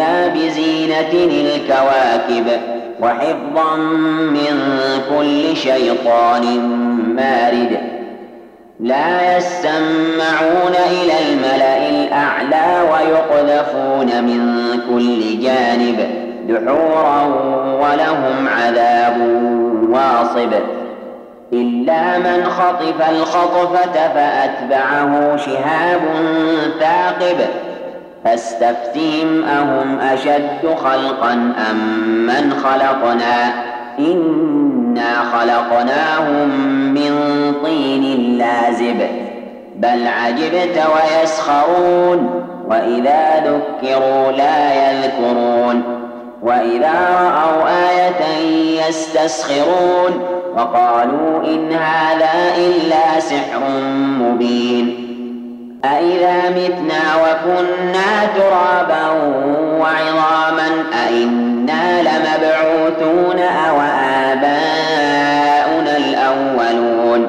الدنيا بزينة الكواكب وحفظا من كل شيطان مارد. لا يسمعون إلى الملأ الأعلى ويقذفون من كل جانب دحورا ولهم عذاب واصب. إلا من خطف الخطفة فأتبعه شهاب ثاقب. فاستفتهم أهم أشد خلقا أم من خلقنا؟ إنا خلقناهم من طين لازب بل عجبت ويسخرون وإذا ذكروا لا يذكرون وإذا رأوا آية يستسخرون وقالوا إن هذا إلا سحر مبين. أإذا متنا وكنا ترابا وعظاما أإنا لمبعوثون أو آباؤنا الأولون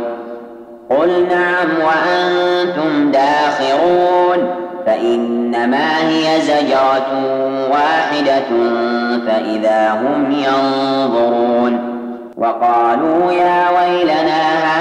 قل نعم وأنتم داخرون فإنما هي زجرة واحدة فإذا هم ينظرون وقالوا يا ويلنا هذا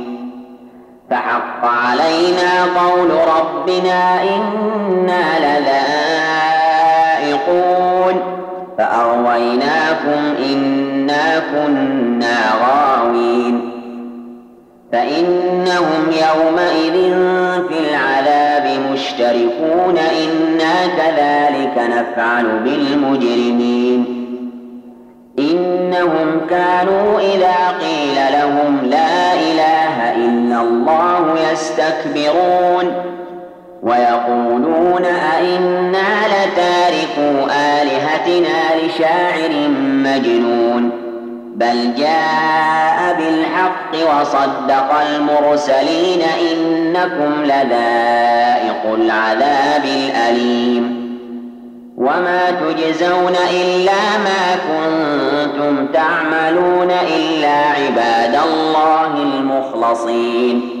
فحق علينا قول ربنا إنا لذائقون. فأغويناكم إنا كنا غاوين. فإنهم يومئذ في العذاب مشتركون. إنا كذلك نفعل بالمجرمين. إنهم كانوا إذا قيل لهم لا إله إلا الله يستكبرون ويقولون أئنا لتاركوا آلهتنا لشاعر مجنون بل جاء بالحق وصدق المرسلين إنكم لذائق العذاب الأليم وما تجزون إلا ما كنتم تعملون إلا عباد الله المخلصين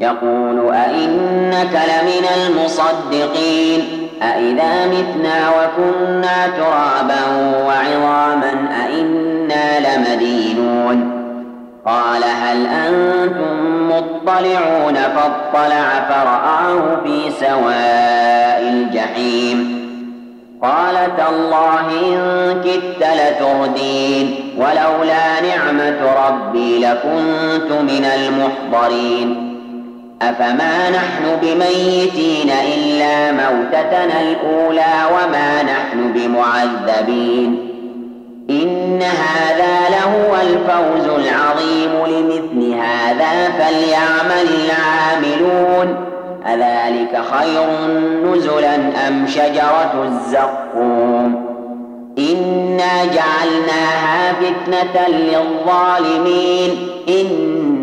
يقول أئنك لمن المصدقين أئذا متنا وكنا ترابا وعظاما أئنا لمدينون. قال هل أنتم مطلعون؟ فاطلع فرآه في سواء الجحيم. قال تالله إن كدت لتردين ولولا نعمة ربي لكنت من المحضرين. أفما نحن بميتين إلا موتتنا الأولى وما نحن بمعذبين إن هذا لهو الفوز العظيم لمثل هذا فليعمل العاملون أذلك خير نزلا أم شجرة الزقوم إنا جعلناها فتنة للظالمين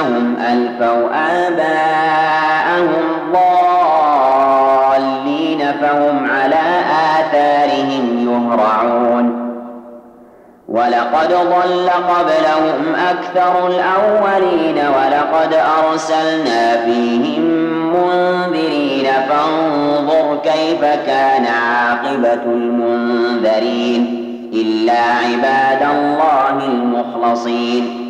إنهم ألفوا آباءهم ضالين فهم على آثارهم يهرعون. ولقد ضل قبلهم أكثر الأولين ولقد أرسلنا فيهم منذرين. فانظر كيف كان عاقبة المنذرين إلا عباد الله المخلصين.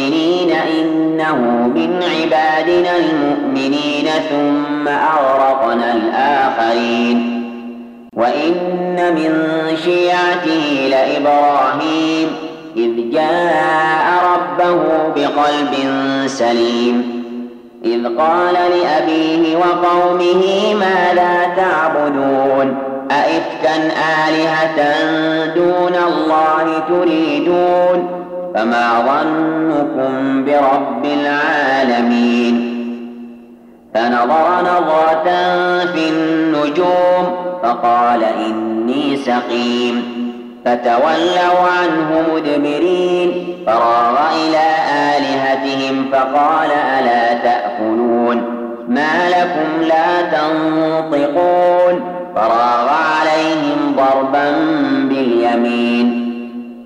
المحسنين إنه من عبادنا المؤمنين ثم أغرقنا الآخرين. وإن من شيعته لإبراهيم إذ جاء ربه بقلب سليم. إذ قال لأبيه وقومه ماذا تعبدون أئفكا آلهة دون الله تريدون؟ فما ظنكم برب العالمين فنظر نظرة في النجوم فقال إني سقيم فتولوا عنه مدبرين فراغ إلى آلهتهم فقال ألا تأكلون ما لكم لا تنطقون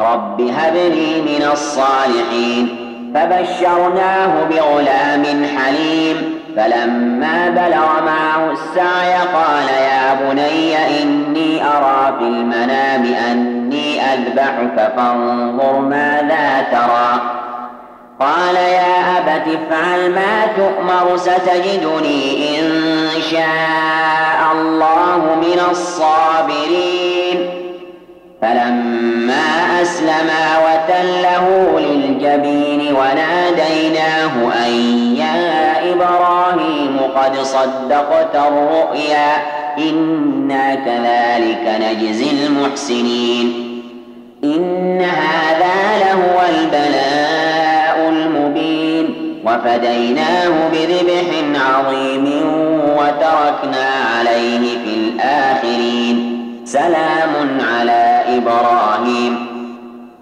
رب هب لي من الصالحين. فبشرناه بغلام حليم. فلما بلغ معه السعي قال يا بني إني أرى في المنام أني أذبحك فانظر ماذا ترى. قال يا أبت افعل ما تؤمر ستجدني إن شاء الله من الصابرين. فلما أسلما وتله للجبين وناديناه أن يا إبراهيم قد صدقت الرؤيا إنا كذلك نجزي المحسنين. إن هذا لهو البلاء المبين. وفديناه بذبح عظيم وتركنا عليه في الآخرين. سلام على إبراهيم.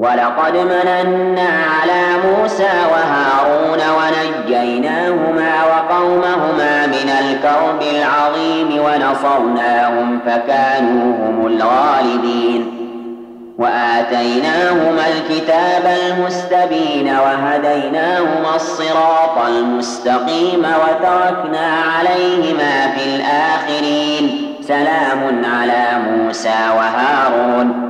ولقد مننا على موسى وهارون ونجيناهما وقومهما من الكرب العظيم ونصرناهم فكانوا هم الغالبين. وآتيناهما الكتاب المستبين وهديناهما الصراط المستقيم وتركنا عليهما في الآخرين. سلام على موسى وهارون.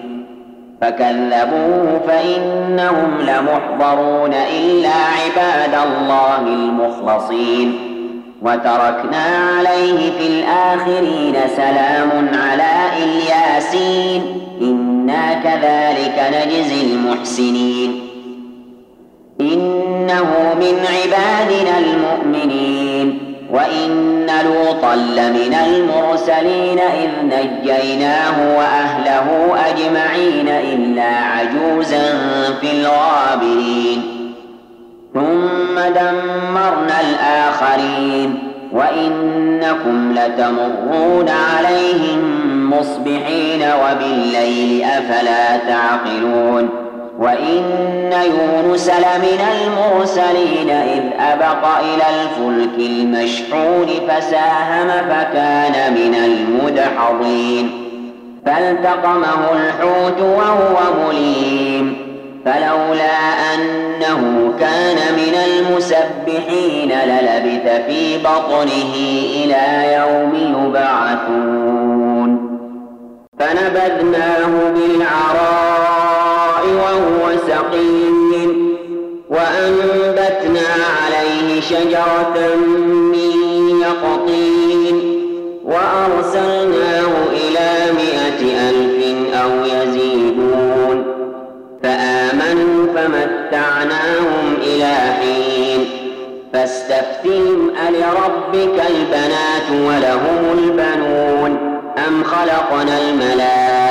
فكذبوه فإنهم لمحضرون إلا عباد الله المخلصين. وتركنا عليه في الآخرين سلام على إلياسين. إنا كذلك نجزي المحسنين. إنه من عبادنا المؤمنين. وإن لوطا لمن المرسلين إذ نجيناه وأهله أجمعين إلا عجوزا في الغابرين. ثم دمرنا الآخرين. وإنكم لتمرون عليهم مصبحين وبالليل أفلا تعقلون. وإن يونس لمن المرسلين إذ أبق إلى الفلك المشحون فساهم فكان من المدحضين فالتقمه الحوت وهو مليم فلولا أنه كان من المسبحين للبث في بطنه إلى يوم يبعثون فنبذناه بالعراء سقيم وأنبتنا عليه شجرة من يقطين وأرسلناه إلى مائة ألف أو يزيدون فآمنوا فمتعناهم إلى حين فاستفتهم ألربك البنات ولهم البنون أم خلقنا الملائكة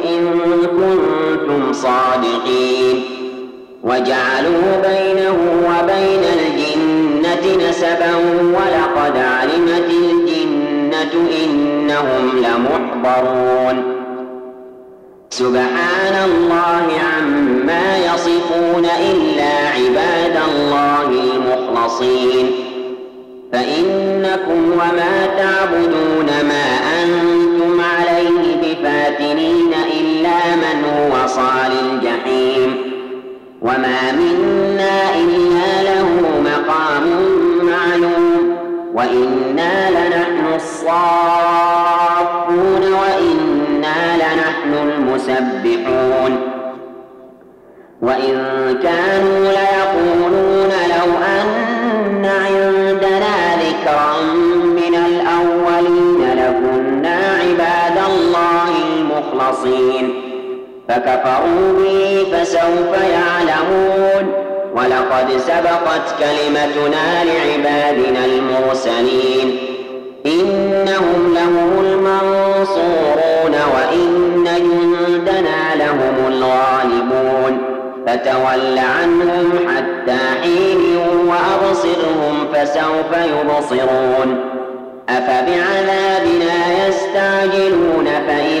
وجعلوا بينه وبين الجنة نسبا ولقد علمت الجنة إنهم لمحضرون. سبحان الله عما يصفون إلا عباد الله المخلصين. فإنكم وما تعبدون ما وما منا إلا له مقام معلوم وإنا لنحن الصافون وإنا لنحن المسبحون فكفروا به فسوف يعلمون. ولقد سبقت كلمتنا لعبادنا المرسلين. إنهم لهم المنصورون وإن جندنا لهم الغالبون. فتول عنهم حتى حين وأبصرهم فسوف يبصرون. أفبعذابنا يستعجلون بساحتهم